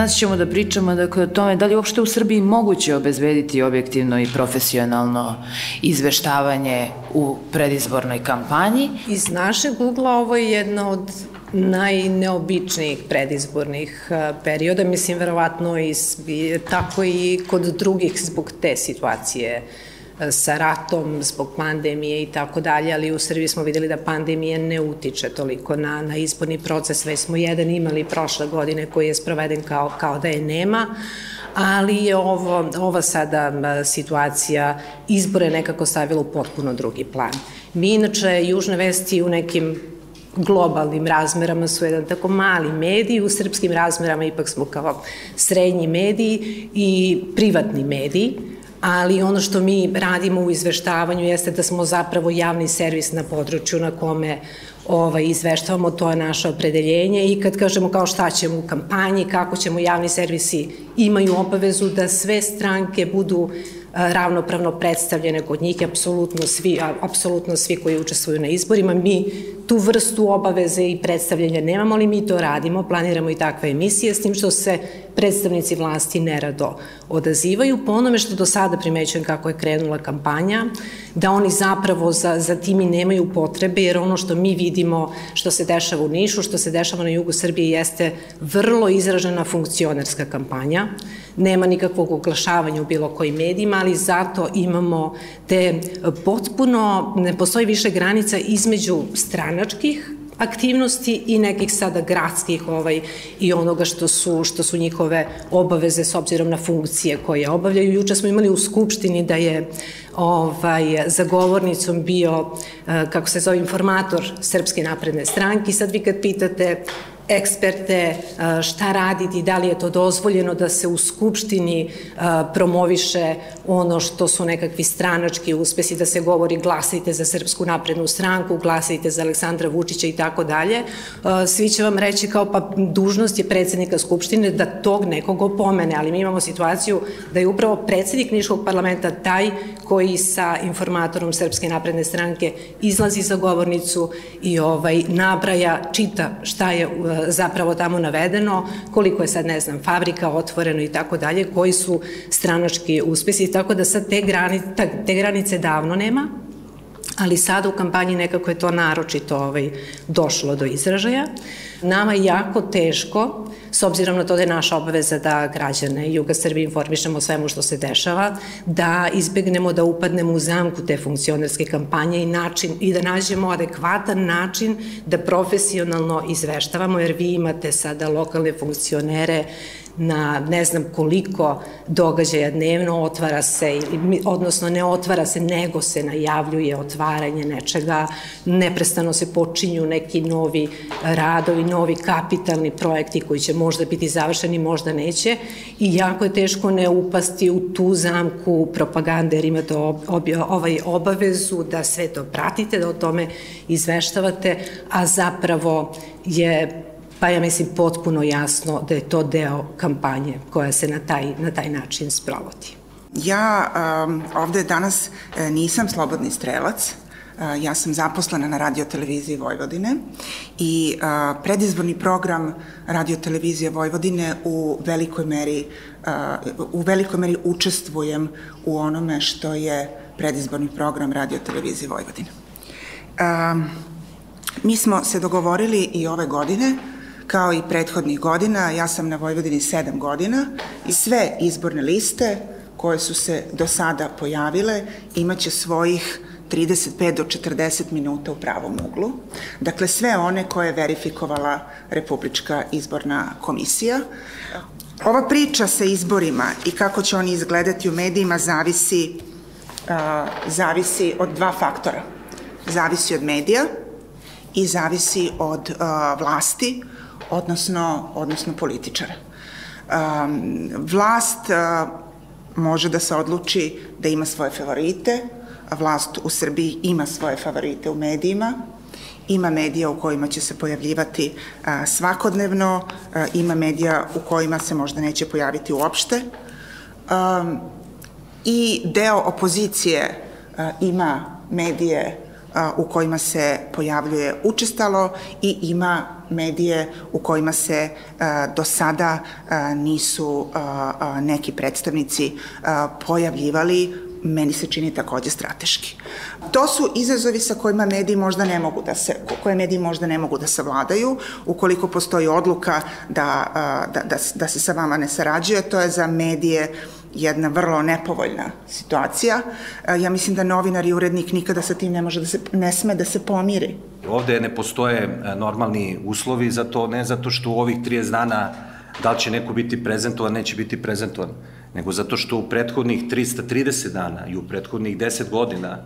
Danas ćemo da pričamo dakle, o tome da li uopšte u Srbiji moguće obezbediti objektivno i profesionalno izveštavanje u predizbornoj kampanji. Iz našeg ugla ovo je jedna od najneobičnijih predizbornih perioda, mislim verovatno i tako i kod drugih zbog te situacije sa ratom, zbog pandemije i tako dalje, ali u Srbiji smo videli da pandemija ne utiče toliko na, na izborni proces, već smo jedan imali prošle godine koji je sproveden kao, kao da je nema, ali je ovo, ova sada situacija izbore nekako stavila u potpuno drugi plan. Mi inače Južne vesti u nekim globalnim razmerama su jedan tako mali medij, u srpskim razmerama ipak smo kao srednji mediji i privatni mediji, ali ono što mi radimo u izveštavanju jeste da smo zapravo javni servis na području na kome ovaj, izveštavamo, to je naše opredeljenje i kad kažemo kao šta ćemo u kampanji, kako ćemo javni servisi imaju obavezu da sve stranke budu ravnopravno predstavljene kod njih, apsolutno svi, apsolutno svi koji učestvuju na izborima. Mi tu vrstu obaveze i predstavljanja nemamo, ali mi to radimo, planiramo i takve emisije, s tim što se predstavnici vlasti nerado odazivaju. Po onome što do sada primećujem kako je krenula kampanja, da oni zapravo za, za tim i nemaju potrebe, jer ono što mi vidimo što se dešava u Nišu, što se dešava na jugu Srbije jeste vrlo izražena funkcionerska kampanja, nema nikakvog oglašavanja u bilo kojim medijima, ali zato imamo te potpuno, ne postoji više granica između stranačkih aktivnosti i nekih sada gradskih ovaj, i onoga što su, što su njihove obaveze s obzirom na funkcije koje obavljaju. Juče smo imali u Skupštini da je ovaj, za govornicom bio, eh, kako se zove, informator Srpske napredne stranke. Sad vi kad pitate eksperte, šta raditi, da li je to dozvoljeno da se u Skupštini promoviše ono što su nekakvi stranački uspesi, da se govori glasajte za Srpsku naprednu stranku, glasajte za Aleksandra Vučića i tako dalje. Svi će vam reći kao pa dužnost je predsednika Skupštine da tog nekog opomene, ali mi imamo situaciju da je upravo predsednik Niškog parlamenta taj koji sa informatorom Srpske napredne stranke izlazi za govornicu i ovaj nabraja, čita šta je zapravo tamo navedeno, koliko je sad, ne znam, fabrika otvoreno i tako dalje, koji su stranački uspesi, tako da sad te granice, te granice davno nema, ali sada u kampanji nekako je to naročito ovaj, došlo do izražaja. Nama je jako teško, s obzirom na to da je naša obaveza da građane Juga Srbije informišemo o svemu što se dešava, da izbegnemo da upadnemo u zamku te funkcionerske kampanje i, način, i da nađemo adekvatan način da profesionalno izveštavamo, jer vi imate sada lokalne funkcionere na ne znam koliko događaja dnevno otvara se, odnosno ne otvara se, nego se najavljuje otvaranje nečega, neprestano se počinju neki novi radovi, novi kapitalni projekti koji će možda biti završeni, možda neće i jako je teško ne upasti u tu zamku propagande jer imate ovaj obavezu da sve to pratite, da o tome izveštavate, a zapravo je pa ja mislim potpuno jasno da je to deo kampanje koja se na taj, na taj način sprovodi. Ja um, ovde danas e, nisam slobodni strelac, uh, ja sam zaposlena na radioteleviziji Vojvodine i uh, predizborni program radiotelevizije Vojvodine u velikoj meri uh, u velikoj meri učestvujem u onome što je predizborni program radiotelevizije Vojvodine. Um, mi smo se dogovorili i ove godine Kao i prethodnih godina, ja sam na Vojvodini 7 godina i sve izborne liste koje su se do sada pojavile imaće svojih 35 do 40 minuta u pravom uglu. Dakle, sve one koje je verifikovala Republička izborna komisija. Ova priča sa izborima i kako će oni izgledati u medijima zavisi, uh, zavisi od dva faktora. Zavisi od medija i zavisi od uh, vlasti, odnosno, odnosno političara. Um, vlast uh, može da se odluči da ima svoje favorite, a vlast u Srbiji ima svoje favorite u medijima, ima medija u kojima će se pojavljivati a, svakodnevno, a, ima medija u kojima se možda neće pojaviti uopšte. Um, I deo opozicije a, ima medije u kojima se pojavljuje učestalo i ima medije u kojima se do sada nisu neki predstavnici pojavljivali meni se čini takođe strateški. To su izazovi sa kojima mediji možda ne mogu da se, koje mediji možda ne mogu da savladaju, ukoliko postoji odluka da, da, da, da se sa vama ne sarađuje, to je za medije jedna vrlo nepovoljna situacija. Ja mislim da novinar i urednik nikada sa tim ne može da se, ne sme da se pomiri. Ovde ne postoje normalni uslovi za to, ne zato što u ovih 30 dana da li će neko biti prezentovan, neće biti prezentovan nego zato što u prethodnih 330 dana i u prethodnih 10 godina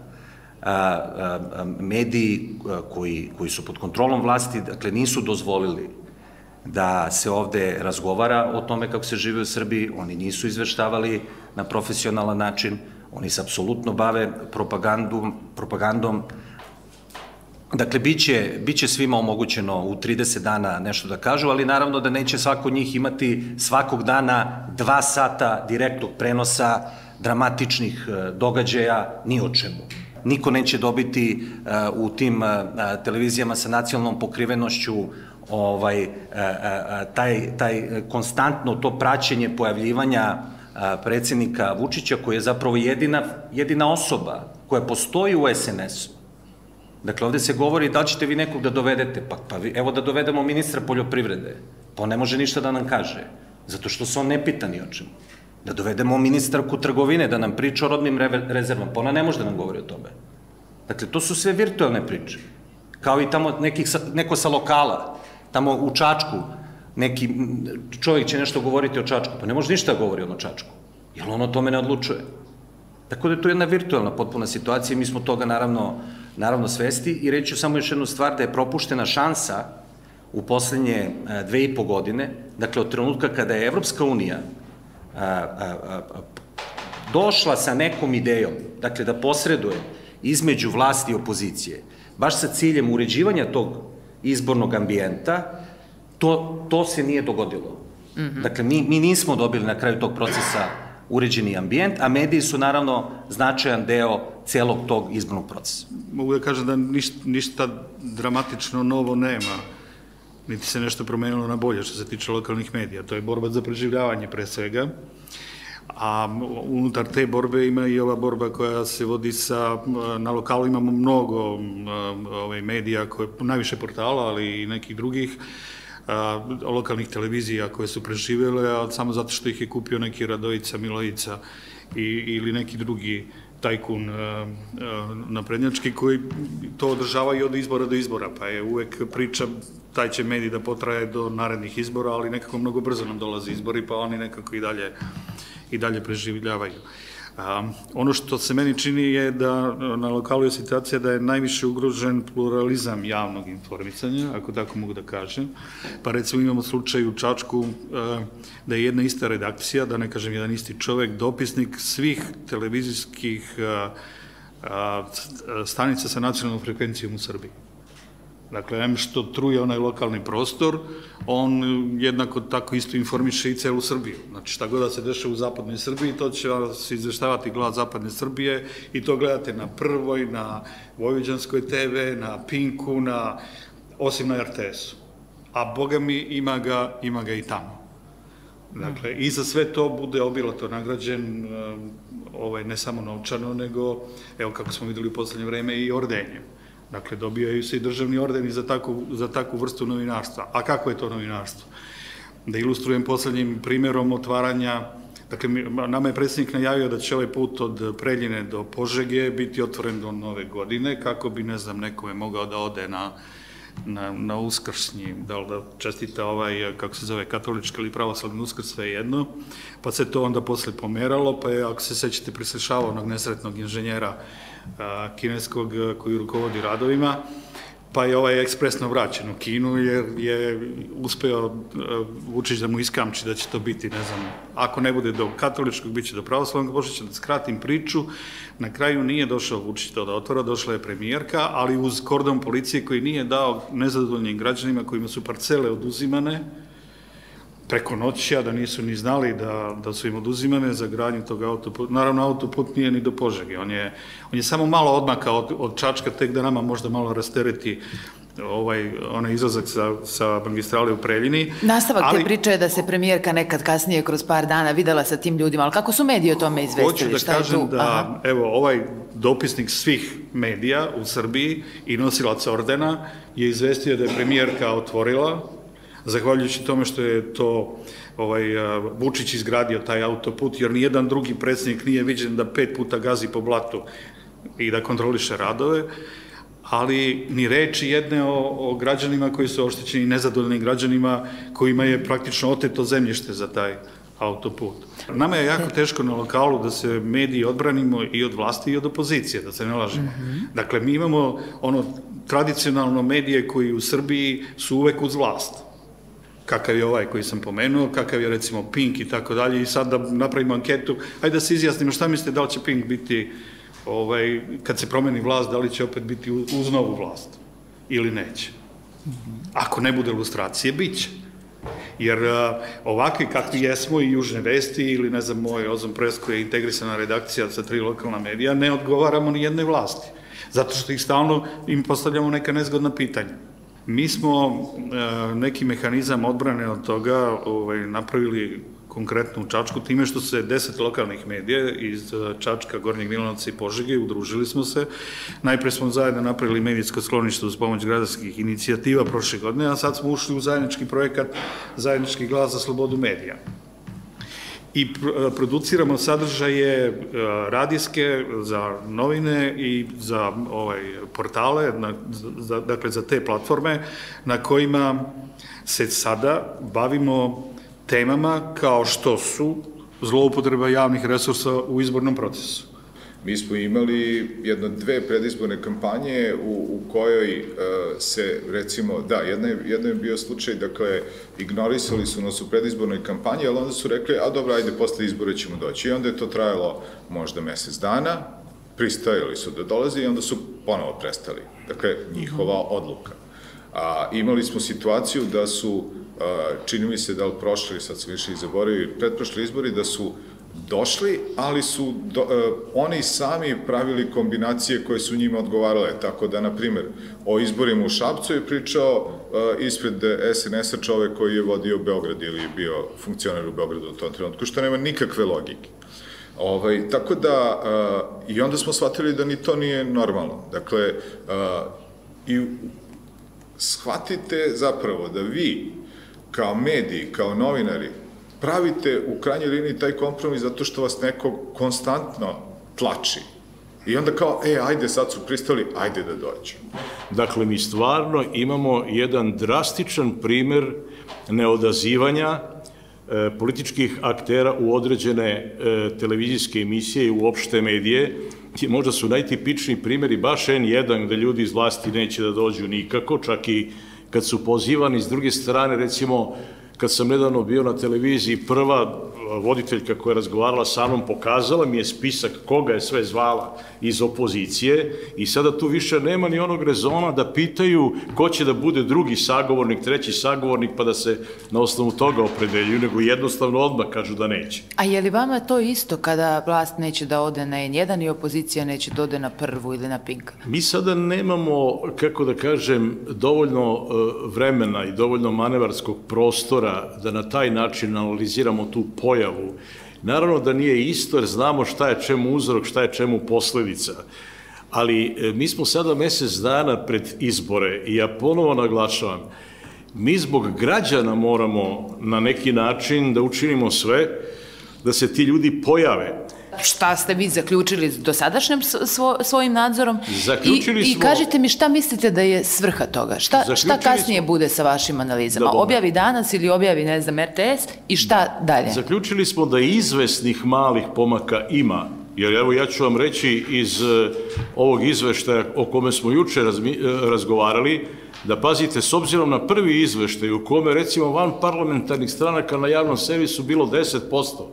a, a, mediji koji, koji su pod kontrolom vlasti, dakle, nisu dozvolili da se ovde razgovara o tome kako se žive u Srbiji, oni nisu izveštavali na profesionalan način, oni se apsolutno bave propagandom, propagandom. Dakle, biće, biće svima omogućeno u 30 dana nešto da kažu, ali naravno da neće svako njih imati svakog dana dva sata direktnog prenosa dramatičnih e, događaja ni o čemu. Niko neće dobiti uh, u tim uh, televizijama sa nacionalnom pokrivenošću ovaj, uh, taj, taj konstantno to praćenje pojavljivanja predsednika Vučića koji je zapravo jedina, jedina osoba koja postoji u SNS-u Dakle, ovde se govori da li ćete vi nekog da dovedete, pa, pa vi, evo da dovedemo ministra poljoprivrede, pa on ne može ništa da nam kaže, zato što se on ne pita ni o čemu. Da dovedemo ministarku trgovine, da nam priča o rodnim rezervama, pa ona ne može da nam govori o tome. Dakle, to su sve virtualne priče. Kao i tamo nekih, neko sa lokala, tamo u Čačku, neki čovjek će nešto govoriti o Čačku, pa ne može ništa da govori o Čačku, jer on o tome ne odlučuje. Tako da je to jedna virtualna potpuna situacija i mi smo toga naravno naravno svesti i reću samo još jednu stvar da je propuštena šansa u poslednje e, dve i po godine, dakle od trenutka kada je Evropska unija a, a, a, došla sa nekom idejom, dakle da posreduje između vlasti i opozicije, baš sa ciljem uređivanja tog izbornog ambijenta, to, to se nije dogodilo. Mm -hmm. Dakle, mi, mi nismo dobili na kraju tog procesa uređeni ambijent, a mediji su naravno značajan deo celog tog izbornog procesa. Mogu da kažem da ništa, ništa dramatično novo nema, niti se nešto promenilo na bolje što se tiče lokalnih medija. To je borba za preživljavanje pre svega, a unutar te borbe ima i ova borba koja se vodi sa, na lokalu imamo mnogo ovaj, medija, koje, najviše portala, ali i nekih drugih, a, lokalnih televizija koje su preživele, a samo zato što ih je kupio neki Radojica, Milojica i, ili neki drugi tajkun a, a, naprednjački koji to održava i od izbora do izbora, pa je uvek priča taj će medij da potraje do narednih izbora, ali nekako mnogo brzo nam dolaze izbori, pa oni nekako i dalje, i dalje preživljavaju. Ono što se meni čini je da na lokalu je situacija da je najviše ugrožen pluralizam javnog informisanja, ako tako mogu da kažem. Pa recimo imamo slučaj u Čačku a, da je jedna ista redakcija, da ne kažem jedan isti čovek, dopisnik svih televizijskih a, stanica sa nacionalnom frekvencijom u Srbiji. Dakle, em što truje onaj lokalni prostor, on jednako tako isto informiše i celu Srbiju. Znači, šta god da se dešava u zapadnoj Srbiji, to će vas izveštavati glas zapadne Srbije i to gledate na Prvoj, na Vojvođanskoj TV, na Pinku, na, osim na RTS-u. A Boga mi ima ga, ima ga i tamo. Dakle, i za sve to bude obilato nagrađen, ovaj, ne samo novčano, nego, evo kako smo videli u poslednje vreme, i ordenjem. Dakle, dobijaju se i državni ordeni za takvu, za takvu vrstu novinarstva. A kako je to novinarstvo? Da ilustrujem poslednjim primerom otvaranja Dakle, nama je predsednik najavio da će ovaj put od Preljine do Požege biti otvoren do nove godine, kako bi, ne znam, nekome mogao da ode na, na, na uskršnji, da li da čestita ovaj, kako se zove, katolički ili pravoslavni uskrs, sve jedno, pa se to onda posle pomeralo, pa je, ako se sećate, prislišavao onog nesretnog inženjera kineskog koji rukovodi radovima, pa je ovaj ekspresno vraćen u Kinu jer je uspeo Vučić da mu iskamči da će to biti, ne znam, ako ne bude do katoličkog, bit će do pravoslavnog, Božića, da skratim priču, na kraju nije došao Vučić to da otvora, došla je premijerka, ali uz kordon policije koji nije dao nezadovoljnim građanima kojima su parcele oduzimane, preko noći, a da nisu ni znali da, da su im oduzimane za gradnju tog autoputa. Naravno, autoput nije ni do Požege, on je, on je samo malo odmaka od, od Čačka, tek da nama možda malo rastereti ovaj, onaj izlazak sa, sa magistrale u Preljini. Nastavak ali, te priče je da se premijerka nekad kasnije kroz par dana videla sa tim ljudima, ali kako su mediji o tome izvestili? Hoću da Šta kažem da, Aha. evo, ovaj dopisnik svih medija u Srbiji i nosilac ordena je izvestio da je premijerka otvorila, zahvaljujući tome što je to ovaj, Vučić izgradio taj autoput, jer nijedan drugi predsednik nije viđen da pet puta gazi po blatu i da kontroliše radove, ali ni reči jedne o, o građanima koji su oštećeni, nezadovoljnim građanima kojima je praktično oteto zemljište za taj autoput. Nama je jako teško na lokalu da se mediji odbranimo i od vlasti i od opozicije, da se ne lažemo. Mm -hmm. Dakle, mi imamo ono tradicionalno medije koji u Srbiji su uvek uz vlast kakav je ovaj koji sam pomenuo, kakav je recimo Pink i tako dalje i sad da napravimo anketu, ajde da se izjasnimo šta mislite da li će Pink biti ovaj, kad se promeni vlast, da li će opet biti uz novu vlast ili neće. Ako ne bude ilustracije, bit će. Jer ovakvi kakvi jesmo i Južne vesti ili ne znam moj Ozon Press je integrisana redakcija sa tri lokalna medija, ne odgovaramo ni jednoj vlasti. Zato što ih stalno im postavljamo neka nezgodna pitanja. Mi smo e, neki mehanizam odbrane od toga ovaj, napravili konkretno u Čačku, time što se deset lokalnih medija iz e, Čačka, Gornjeg Milanovca i Požege, udružili smo se. Najpre smo zajedno napravili medijsko sklonište uz pomoć gradarskih inicijativa prošle godine, a sad smo ušli u zajednički projekat Zajednički glas za slobodu medija i produciramo sadržaje e, radijske za novine i za ovaj portale, na, za, dakle za te platforme na kojima se sada bavimo temama kao što su zloupotreba javnih resursa u izbornom procesu. Mi smo imali jedno dve predizborne kampanje u, u kojoj uh, se, recimo, da, jedna je, jedna je bio slučaj, dakle, ignorisali su nas u predizbornoj kampanji, ali onda su rekli, a dobro, ajde, posle izbora ćemo doći. I onda je to trajalo možda mesec dana, pristajali su da dolaze i onda su ponovo prestali. Dakle, njihova odluka. A, imali smo situaciju da su, a, čini mi se da li prošli, sad se više i zaboravili, pretprošli izbori, da su došli, ali su do, uh, oni sami pravili kombinacije koje su njima odgovarale, tako da, na primer, o izborima u Šapcu je pričao uh, ispred SNS-a čovek koji je vodio Beograd ili bio funkcioner u Beogradu u tom trenutku, što nema nikakve logike. Ovaj, tako da, uh, i onda smo shvatili da ni to nije normalno. Dakle, uh, i shvatite zapravo da vi, kao mediji, kao novinari, pravite u krajnjoj liniji taj kompromis zato što vas neko konstantno tlači. I onda kao, e, ajde, sad su pristali, ajde da dođu. Dakle, mi stvarno imamo jedan drastičan primer neodazivanja e, političkih aktera u određene e, televizijske emisije i uopšte medije. Ti možda su najtipičniji primjeri baš N1 gde ljudi iz vlasti neće da dođu nikako, čak i kad su pozivani s druge strane, recimo, kad sam nedavno bio na televiziji, prva voditeljka koja je razgovarala sa mnom pokazala mi je spisak koga je sve zvala iz opozicije i sada tu više nema ni onog rezona da pitaju ko će da bude drugi sagovornik, treći sagovornik, pa da se na osnovu toga opredeljuju, nego jednostavno odmah kažu da neće. A je li vama to isto kada vlast neće da ode na N1 i opozicija neće da ode na prvu ili na Pink? Mi sada nemamo, kako da kažem, dovoljno e, vremena i dovoljno manevarskog prostora da na taj način analiziramo tu pojavu. Naravno da nije isto jer znamo šta je čemu uzrok, šta je čemu posledica. Ali e, mi smo sada mesec dana pred izbore i ja ponovo naglašavam, mi zbog građana moramo na neki način da učinimo sve da se ti ljudi pojave. Šta ste vi zaključili dosadašnjim svo, svojim nadzorom? Zaključili I, smo... I kažite mi šta mislite da je svrha toga? Šta, šta kasnije smo- bude sa vašim analizama? Da, objavi danas ili objavi, ne znam, RTS i šta dalje? Zaključili smo da izvesnih malih pomaka ima, jer evo ja ću vam reći iz e, ovog izveštaja o kome smo juče razmi, e, razgovarali, da pazite, s obzirom na prvi izveštaj u kome recimo van parlamentarnih stranaka na javnom servisu bilo 10%,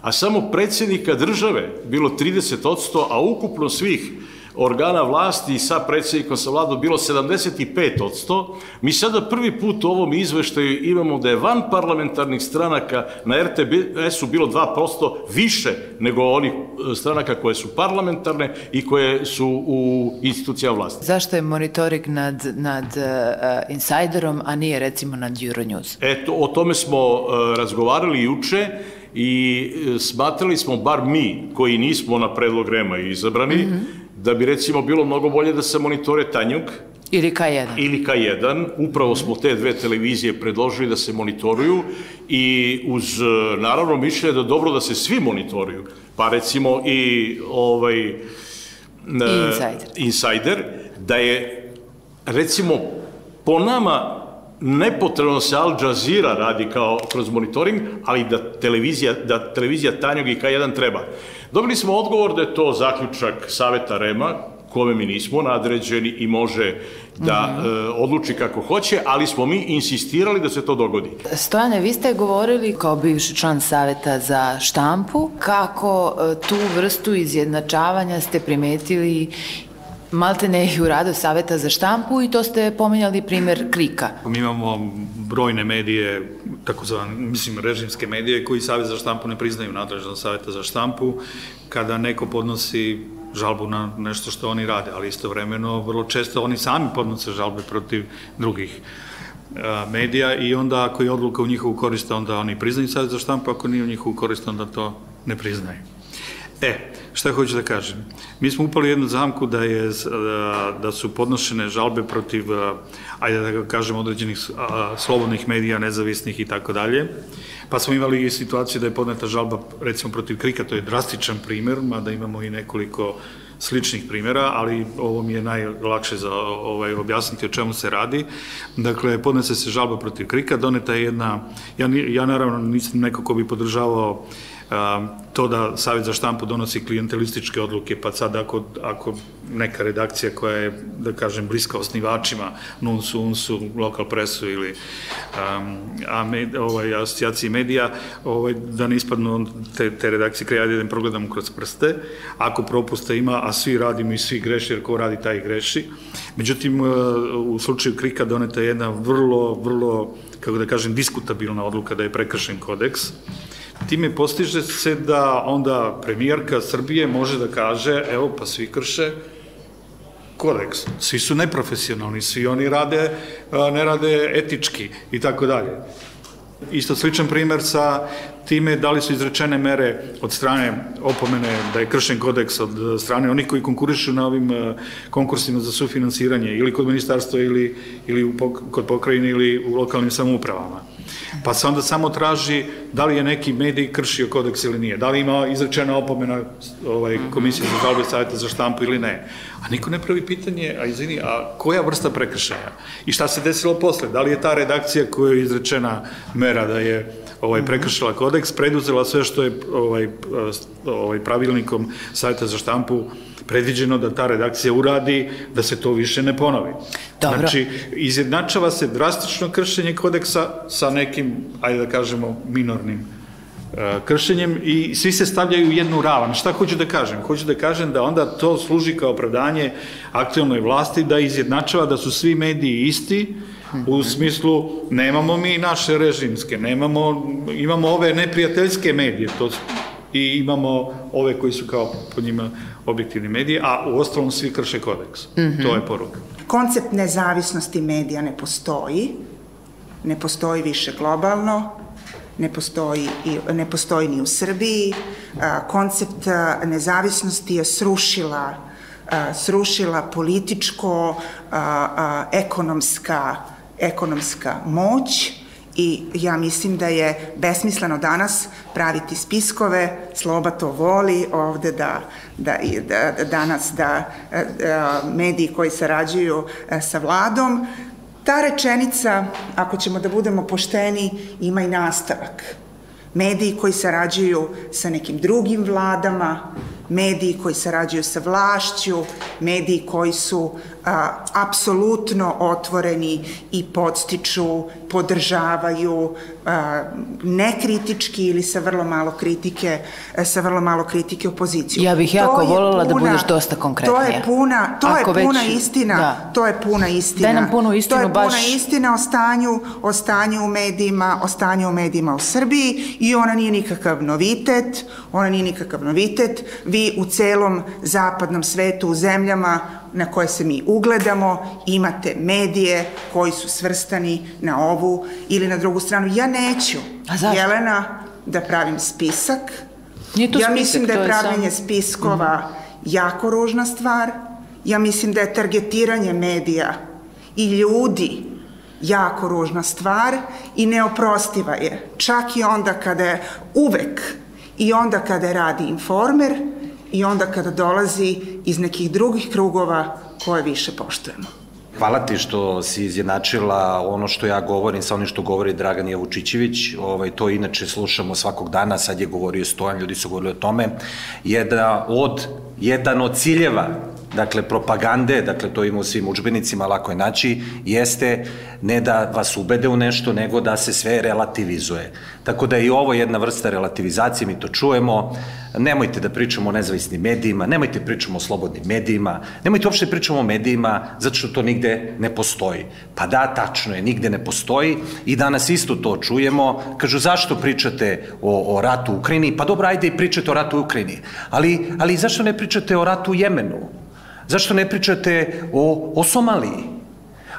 a samo predsjednika države bilo 30%, a ukupno svih organa vlasti sa predsjednikom sa vladom bilo 75%, mi sada prvi put u ovom izveštaju imamo da je van parlamentarnih stranaka na RTBS-u bilo 2% više nego onih e, stranaka koje su parlamentarne i koje su u institucijama vlasti. Zašto je monitoring nad, nad uh, Insiderom, a nije recimo nad Euronews? Eto, o tome smo uh, razgovarali juče i smatrali smo, bar mi, koji nismo na predlog Rema izabrani, mm -hmm. da bi recimo bilo mnogo bolje da se monitore Tanjuk, Ili K1. Ili K1. Upravo smo te dve televizije predložili da se monitoruju i uz naravno mišljenje da dobro da se svi monitoruju. Pa recimo i ovaj I Insider. Insider da je recimo po nama nepotrebno se Al Jazeera radi kao kroz monitoring, ali da televizija, da televizija Tanjog i K1 treba. Dobili smo odgovor da je to zaključak Saveta Rema, kome mi nismo nadređeni i može da mm -hmm. e, odluči kako hoće, ali smo mi insistirali da se to dogodi. Stojane, vi ste govorili kao bivši član Saveta za štampu, kako e, tu vrstu izjednačavanja ste primetili malte ne i u radu Saveta za štampu i to ste pomenjali primer Krika. Mi imamo brojne medije, takozvane, mislim, režimske medije koji Savet za štampu ne priznaju nadležnost Saveta za štampu. Kada neko podnosi žalbu na nešto što oni rade, ali istovremeno vrlo često oni sami podnose žalbe protiv drugih medija i onda ako je odluka u njihovu korist, onda oni priznaju sad za štampu, ako nije u njihovu korist, onda to ne priznaju. E, šta hoću da kažem? Mi smo upali jednu zamku da, je, da su podnošene žalbe protiv, ajde da kažem, određenih slobodnih medija, nezavisnih i tako dalje. Pa smo imali i situaciju da je podneta žalba, recimo, protiv Krika, to je drastičan primer, mada imamo i nekoliko sličnih primjera, ali ovo mi je najlakše za ovaj, objasniti o čemu se radi. Dakle, podnese se žalba protiv Krika, doneta je jedna, ja, ja naravno nisam neko ko bi podržavao to da Savjet za štampu donosi klijentelističke odluke, pa sad ako, ako neka redakcija koja je, da kažem, bliska osnivačima, NUNSU, UNSU, Lokal Presu ili um, a med, ovaj, asocijaciji medija, ovaj, da ne ispadnu te, te redakcije kreja da progledamo kroz prste. Ako propusta ima, a svi radimo i svi greši, jer ko radi taj greši. Međutim, u slučaju Krika doneta je jedna vrlo, vrlo, kako da kažem, diskutabilna odluka da je prekršen kodeks Time postiže se da onda premijerka Srbije može da kaže, evo pa svi krše kodeks, svi su neprofesionalni, svi oni rade, ne rade etički i tako dalje. Isto sličan primer sa time da li su izrečene mere od strane opomene da je kršen kodeks od strane onih koji konkurišu na ovim konkursima za sufinansiranje ili kod ministarstva ili, ili kod pokrajine ili u lokalnim samoupravama. Pa se onda samo traži da li je neki medij kršio kodeks ili nije, da li ima izrečena opomena ovaj, komisije za žalbe savjeta za štampu ili ne. A niko ne pravi pitanje, a izvini, a koja vrsta prekršaja? I šta se desilo posle? Da li je ta redakcija koja je izrečena mera da je ovaj prekršila kodeks, preduzela sve što je ovaj ovaj pravilnikom savjeta za štampu predviđeno da ta redakcija uradi, da se to više ne ponovi. Dobro. Znači, izjednačava se drastično kršenje kodeksa sa nekim, ajde da kažemo, minornim e, kršenjem i svi se stavljaju u jednu ravan. Šta hoću da kažem? Hoću da kažem da onda to služi kao opravdanje aktualnoj vlasti da izjednačava da su svi mediji isti, u smislu nemamo mi naše režimske, nemamo, imamo ove neprijateljske medije, to i imamo ove koji su kao pod njima objektivni mediji, a u ostalom svi krše kodeks. Mm -hmm. To je poruka. Koncept nezavisnosti medija ne postoji, ne postoji više globalno, ne postoji, i, ne postoji ni u Srbiji. Koncept nezavisnosti je srušila, srušila političko, ekonomska, ekonomska moć i ja mislim da je besmisleno danas praviti spiskove, Sloba to voli ovde da, da, da danas da, da mediji koji sarađuju e, sa vladom, ta rečenica, ako ćemo da budemo pošteni, ima i nastavak. Mediji koji sarađuju sa nekim drugim vladama, mediji koji sarađuju sa vlašću, mediji koji su apsolutno otvoreni i podstiču, podržavaju a, nekritički ili sa vrlo malo kritike, sa vrlo malo kritike opoziciju. Ja bih jako voljela da budeš dosta konkretnija. To je puna, to Ako je puna već, istina, da. to je puna istina. Daj nam punu istinu baš. To je puna baš... istina o stanju, o stanju u medijima, o stanju u medijima u Srbiji i ona nije nikakav novitet, ona nije nikakav novitet. Vi u celom zapadnom svetu, u zemljama na koje se mi ugledamo, imate medije koji su svrstani na ovu ili na drugu stranu. Ja neću, A Jelena, da pravim spisak. Nije to ja spisak, mislim da je pravljenje sam... spiskova mm -hmm. jako ružna stvar. Ja mislim da je targetiranje medija i ljudi jako ružna stvar i neoprostiva je. Čak i onda kada je uvek i onda kada radi informer i onda kada dolazi iz nekih drugih krugova koje više poštujemo. Hvala ti što si izjednačila ono što ja govorim sa onim što govori Dragan Jevučićević. Ovaj, to inače slušamo svakog dana, sad je govorio Stojan, ljudi su govorili o tome. Jedna od, jedan od ciljeva dakle, propagande, dakle, to ima u svim učbenicima, lako je naći, jeste ne da vas ubede u nešto, nego da se sve relativizuje. Tako da je i ovo jedna vrsta relativizacije, mi to čujemo, nemojte da pričamo o nezavisnim medijima, nemojte da pričamo o slobodnim medijima, nemojte uopšte da pričamo o medijima zato što to nigde ne postoji. Pa da, tačno je, nigde ne postoji i danas isto to čujemo. Kažu, zašto pričate o, o ratu u Ukrajini? Pa dobro, ajde i pričate o ratu u Ukrajini. Ali, ali zašto ne pričate o ratu u Jemenu? Zašto ne pričate o, o Somaliji?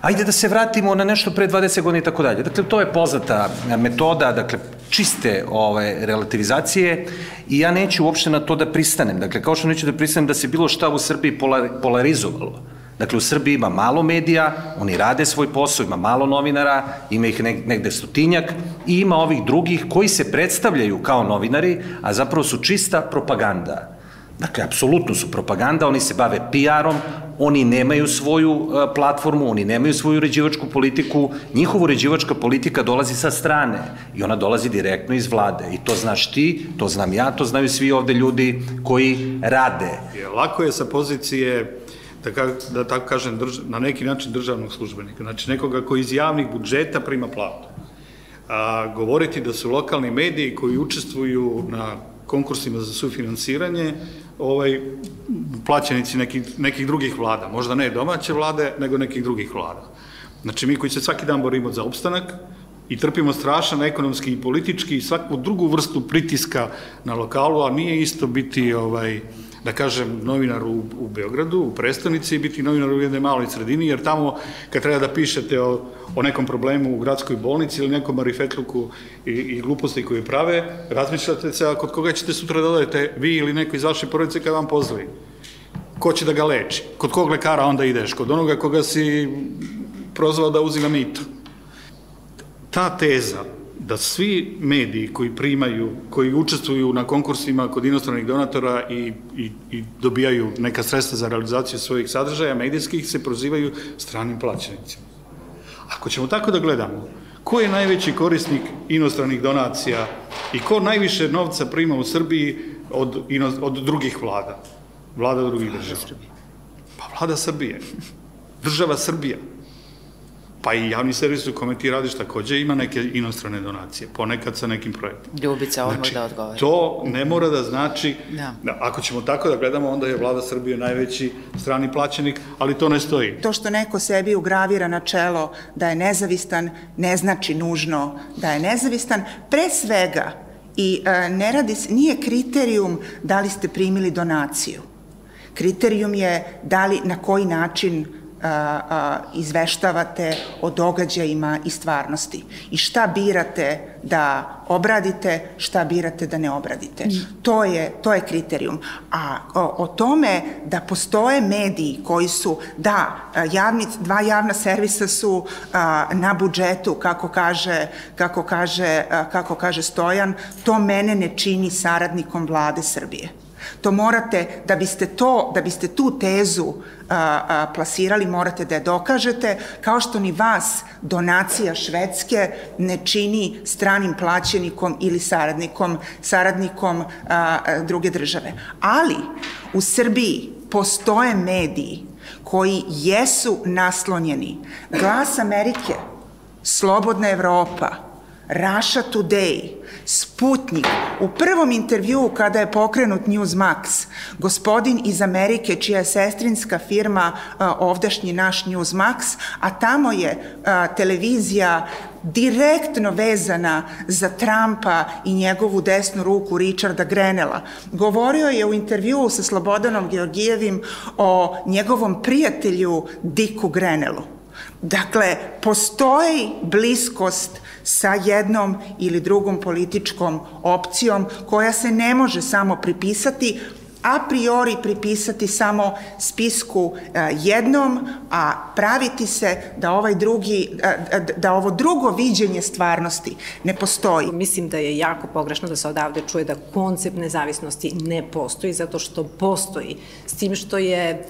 Ajde da se vratimo na nešto pre 20 godina i tako dalje. Dakle, to je poznata metoda, dakle, čiste ove, relativizacije i ja neću uopšte na to da pristanem. Dakle, kao što neću da pristanem da se bilo šta u Srbiji polarizovalo. Dakle, u Srbiji ima malo medija, oni rade svoj posao, ima malo novinara, ima ih negde stotinjak i ima ovih drugih koji se predstavljaju kao novinari, a zapravo su čista propaganda. Dakle, apsolutno su propaganda, oni se bave PR-om, oni nemaju svoju uh, platformu, oni nemaju svoju uređivačku politiku, njihova uređivačka politika dolazi sa strane i ona dolazi direktno iz vlade. I to znaš ti, to znam ja, to znaju svi ovde ljudi koji rade. Lako je sa pozicije da, ka, da tako kažem, drž, na neki način državnog službenika, znači nekoga koji iz javnih budžeta prima platu. A, govoriti da su lokalni mediji koji učestvuju na konkursima za sufinansiranje, ovaj, plaćenici nekih, nekih drugih vlada, možda ne domaće vlade, nego nekih drugih vlada. Znači, mi koji se svaki dan borimo za opstanak i trpimo strašan ekonomski i politički i svaku drugu vrstu pritiska na lokalu, a nije isto biti ovaj, da kažem, novinar u, u Beogradu, u prestonici i biti novinar u jednoj maloj sredini, jer tamo kad treba da pišete o, o nekom problemu u gradskoj bolnici ili nekom marifetluku i, i gluposti koje prave, razmišljate se kod koga ćete sutra da dodajete vi ili neko iz vaše porodice kada vam pozdravi. Ko će da ga leči? Kod kog lekara onda ideš? Kod onoga koga si prozvao da uzima mito. Ta teza da svi mediji koji primaju, koji učestvuju na konkursima kod inostranih donatora i, i, i dobijaju neka sredstva za realizaciju svojih sadržaja medijskih, se prozivaju stranim plaćenicima. Ako ćemo tako da gledamo, ko je najveći korisnik inostranih donacija i ko najviše novca prima u Srbiji od, od drugih vlada? Vlada drugih država. Pa vlada Srbije. Država Srbija. Pa i javni servis u kome ti radiš takođe ima neke inostrane donacije, ponekad sa nekim projektom. Ljubica, odmah znači, da odgovori. To ne mora da znači, da. da. ako ćemo tako da gledamo, onda je vlada Srbije najveći strani plaćenik, ali to ne stoji. To što neko sebi ugravira na čelo da je nezavistan, ne znači nužno da je nezavistan. Pre svega, i e, ne radi, nije kriterijum da li ste primili donaciju. Kriterijum je da li, na koji način izveštavate o događajima i stvarnosti i šta birate da obradite, šta birate da ne obradite. Mm. To je, to je kriterijum. A o, o tome da postoje mediji koji su, da, javni, dva javna servisa su a, na budžetu, kako kaže, kako, kaže, a, kako kaže Stojan, to mene ne čini saradnikom vlade Srbije. To morate, da biste to, da biste tu tezu a, a, plasirali, morate da je dokažete, kao što ni vas donacija Švedske ne čini stranim plaćenikom ili saradnikom, saradnikom a, a, druge države. Ali u Srbiji postoje mediji koji jesu naslonjeni. Glas Amerike, Slobodna Evropa, Russia Today, Sputnik, u prvom intervjuu kada je pokrenut Newsmax, gospodin iz Amerike, čija je sestrinska firma ovdašnji naš Newsmax, a tamo je televizija direktno vezana za Trumpa i njegovu desnu ruku Richarda Grenela. Govorio je u intervjuu sa Slobodanom Georgijevim o njegovom prijatelju Diku Grenelu. Dakle, postoji bliskost sa jednom ili drugom političkom opcijom koja se ne može samo pripisati a priori pripisati samo spisku e, jednom, a praviti se da ovaj drugi, e, da ovo drugo viđenje stvarnosti ne postoji. Mislim da je jako pogrešno da se odavde čuje da koncept nezavisnosti ne postoji, zato što postoji. S tim što je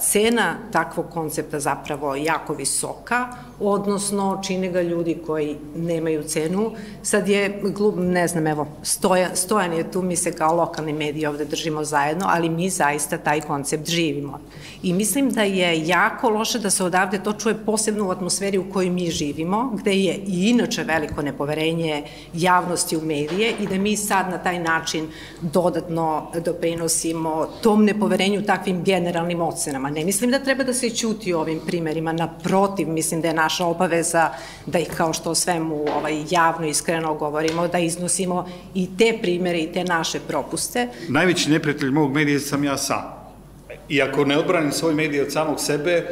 cena takvog koncepta zapravo jako visoka, odnosno čine ga ljudi koji nemaju cenu. Sad je, ne znam, evo, Stojan, Stojan je tu, mi se kao lokalni mediji ovde držimo zajedno, ali mi zaista taj koncept živimo. I mislim da je jako loše da se odavde to čuje posebno u atmosferi u kojoj mi živimo, gde je i inače veliko nepoverenje javnosti u medije i da mi sad na taj način dodatno doprinosimo tom nepoverenju takvim generalnim ocenama. Ne mislim da treba da se ćuti ovim primerima, naprotiv, mislim da je naša obaveza da ih kao što o svemu ovaj, javno iskreno govorimo, da iznosimo i te primere i te naše propuste. Najveći neprijatelj mog medija sam ja sam. I ako ne odbranim svoj medij od samog sebe,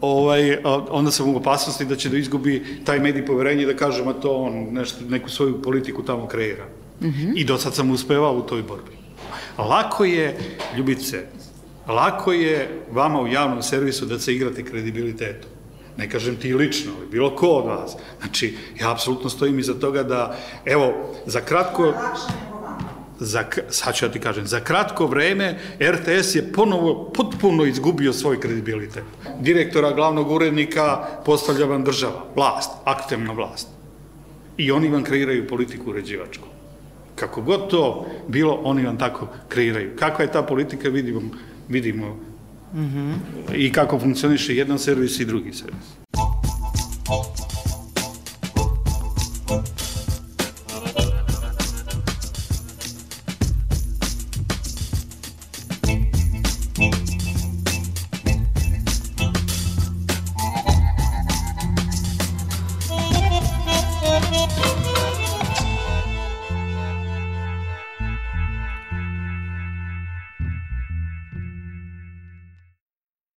ovaj, onda sam u opasnosti da će da izgubi taj medij poverenje da kažem, a to on nešto, neku svoju politiku tamo kreira. Mm -hmm. I do sad sam uspevao u toj borbi. Lako je, ljubice, lako je vama u javnom servisu da se igrate kredibilitetom. Ne kažem ti lično, ali bilo ko od vas. Znači, ja apsolutno stojim iza toga da, evo, za kratko za, sad ću ja ti kažem, za kratko vreme RTS je ponovo potpuno izgubio svoj kredibilitet. Direktora, glavnog urednika postavlja vam država, vlast, aktivna vlast. I oni vam kreiraju politiku uređivačku. Kako god to bilo, oni vam tako kreiraju. Kakva je ta politika, vidimo, vidimo mm -hmm. i kako funkcioniše jedan servis i drugi servis.